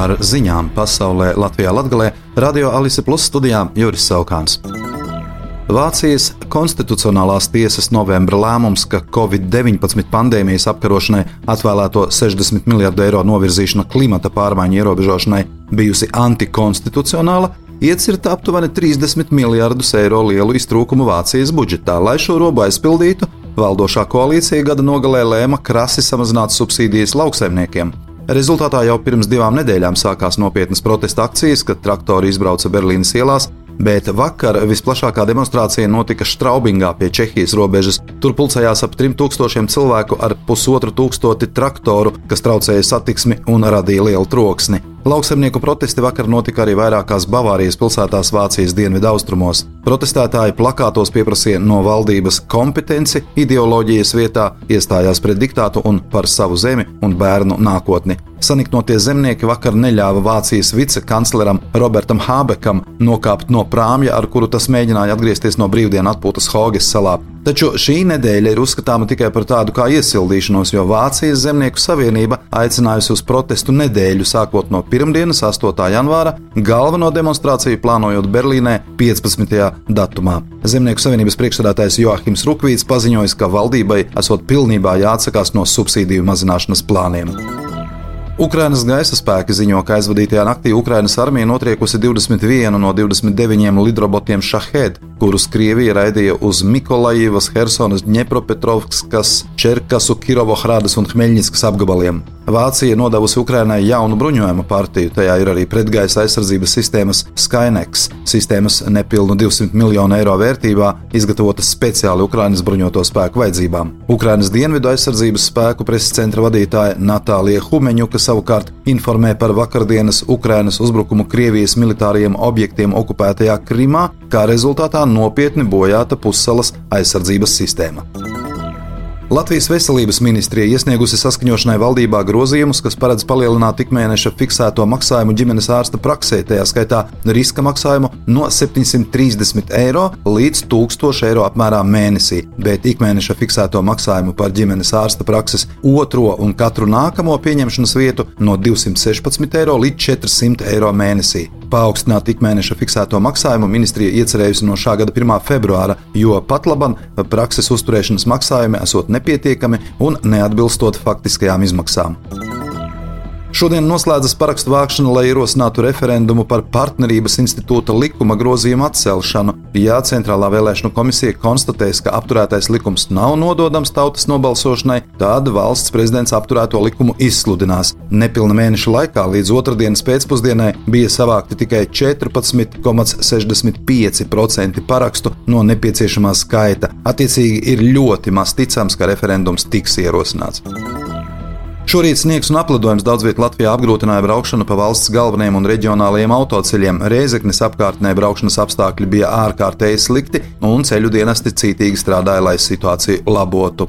par ziņām pasaulē Latvijā Latgalē Radio Alise Plus studijā Juris Saukāns. Vācijas konstitucionālās tiesas novembra lēmums, ka Covid-19 pandēmijas apkarošanai atvēlēto 60 miljardu eiro novirzīšana klimata pārmaiņu ierobežošanai bijusi antikonstitucionāla, iecirta aptuveni 30 miljardus eiro lielu iztrūkumu Vācijas budžetā. Lai šo robu aizpildītu, valdošā koalīcija gada nogalē lēma krasi samazināt subsīdijas lauksaimniekiem. Rezultātā jau pirms divām nedēļām sākās nopietnas protesta akcijas, kad traktori izbrauca Berlīnas ielās bet vakar visplašākā demonstrācija notika Straubingā pie Čehijas robežas. Tur pulcējās ap 3000 cilvēku ar pusotru tūkstoti traktoru, kas traucēja satiksmi un radīja lielu troksni. Lauksaimnieku protesti vakar notika arī vairākās Bavārijas pilsētās Vācijas dienvidu austrumos. Protestētāji plakātos pieprasīja no valdības kompetenci, ideoloģijas vietā, iestājās pret diktātu un par savu zemi un bērnu nākotni. Saniknotie zemnieki vakar neļāva Vācijas vicekancleram Robertam Hābekam nokāpt no prāmja, ar kuru tas mēģināja atgriezties no brīvdienu atpūtas Hoges salā. Taču šī nedēļa ir uzskatāma tikai par tādu kā iesildīšanos, jo Vācijas Zemnieku savienība aicinājusi uz protestu nedēļu sākot no pirmdienas, 8. janvāra, galveno demonstrāciju plānojot Berlīnē 15. datumā. Zemnieku savienības priekšsēdētājs Joachims Rukvīts paziņojis, ka valdībai esot pilnībā jāatsakās no subsīdiju mazināšanas plāniem. Ukrainas gaisa spēki ziņo, ka aizvadītajā naktī Ukrainas armija notriekusi 21 no 29 lidrobotiem Šahed, kurus Krievija raidīja uz Mikolajivas, Helsonas, Dņepropetrovskas, Čerkasu, Kirovohrādas un Hmeļņiskas apgabaliem. Vācija nodevusi Ukrainai jaunu bruņojumu partiju, tajā ir arī pretgaisa aizsardzības sistēmas Skynex, sistēmas nepilnu 200 miljonu eiro vērtībā, izgatavotas speciāli Ukrainas bruņoto spēku vajadzībām. Ukrainas dienvidu aizsardzības spēku preses centra vadītāja Natālija Humeņuka savukārt informē par vakardienas Ukrainas uzbrukumu Krievijas militāriem objektiem okupētajā Krimā, kā rezultātā nopietni bojāta pussalas aizsardzības sistēma. Latvijas veselības ministrija iesniegusi saskaņošanai valdībā grozījumus, kas paredz palielināt ikmēneša fiksēto maksājumu ģimenes ārsta praksē, tajā skaitā riska maksājumu no 730 eiro līdz 1000 eiro apmērā mēnesī, bet ikmēneša fiksēto maksājumu par ģimenes ārsta prakses otro un katru nākamo pieņemšanas vietu no 216 eiro līdz 400 eiro mēnesī. Paaugstināt ikmēneša fiksēto maksājumu ministrija iecerējusi no šā gada 1. februāra, jo pat laban prakses uzturēšanas maksājumi esot nepietiekami un neatbilstot faktiskajām izmaksām. Šodien noslēdzas parakstu vākšana, lai ierosinātu referendumu par partnerības institūta likuma grozījumu atcelšanu. Ja Centrālā vēlēšanu komisija konstatēs, ka apturētais likums nav nododams tautas nobalsošanai, tad valsts prezidents apturēto likumu izsludinās. Nepilna mēneša laikā līdz otrdienas pēcpusdienai bija savākti tikai 14,65% parakstu no nepieciešamā skaita. Attiecīgi ir ļoti maz ticams, ka referendums tiks ierosināts. Šorīt sniegs un aplidojums daudz vietā Latvijā apgrūtināja braukšanu pa valsts galvenajiem un reģionālajiem autoceļiem. Reizeknes apkārtnē braukšanas apstākļi bija ārkārtēji slikti, un ceļu dienesti cītīgi strādāja, lai situāciju labotu.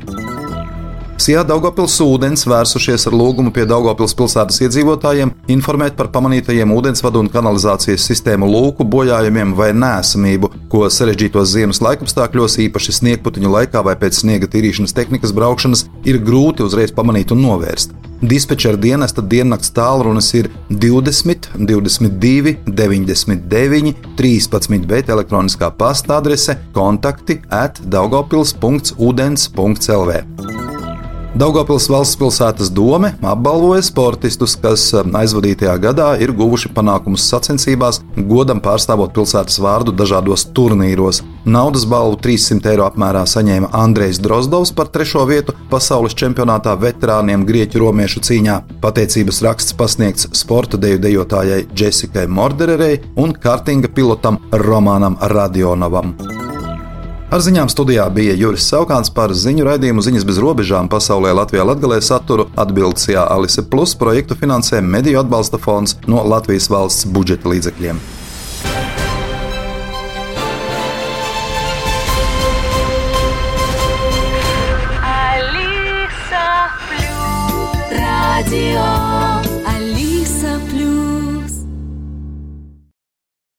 Sijā Daugopils ūdens vērsušies ar lūgumu pie Daugopils pilsētas iedzīvotājiem informēt par pamanītajiem ūdensvadu un kanalizācijas sistēmu lūku bojājumiem vai nēsamību, ko sarežģītos ziemas laikapstākļos, īpaši sniegputiņu laikā vai pēc sniega tīrīšanas tehnikas braukšanas, ir grūti uzreiz pamanīt un novērst. Dispečera dienesta diennakts tālrunis ir 20, 22, 99, 13, bet elektroniskā pasta adrese kontakti at daugopils.udens.lv. Daugopils valsts pilsētas dome apbalvoja sportistus, kas um, aizvadītajā gadā ir guvuši panākumus sacensībās, godam pārstāvot pilsētas vārdu dažādos turnīros. Naudas balvu 300 eiro apmērā saņēma Andrejs Drozdovs par trešo vietu pasaules čempionātā veterāniem grieķu romiešu cīņā. Pateicības raksts pasniegts sporta deju dejotājai Jessikai Mordererei un kartinga pilotam Romanam Radionovam. Ar ziņām studijā bija Juris Saukāns par ziņu raidījumu ziņas bez robežām pasaulē Latvijā Latgalē saturu atbildes Jā Alise Plus projektu finansē Mediju atbalsta fonds no Latvijas valsts budžeta līdzekļiem.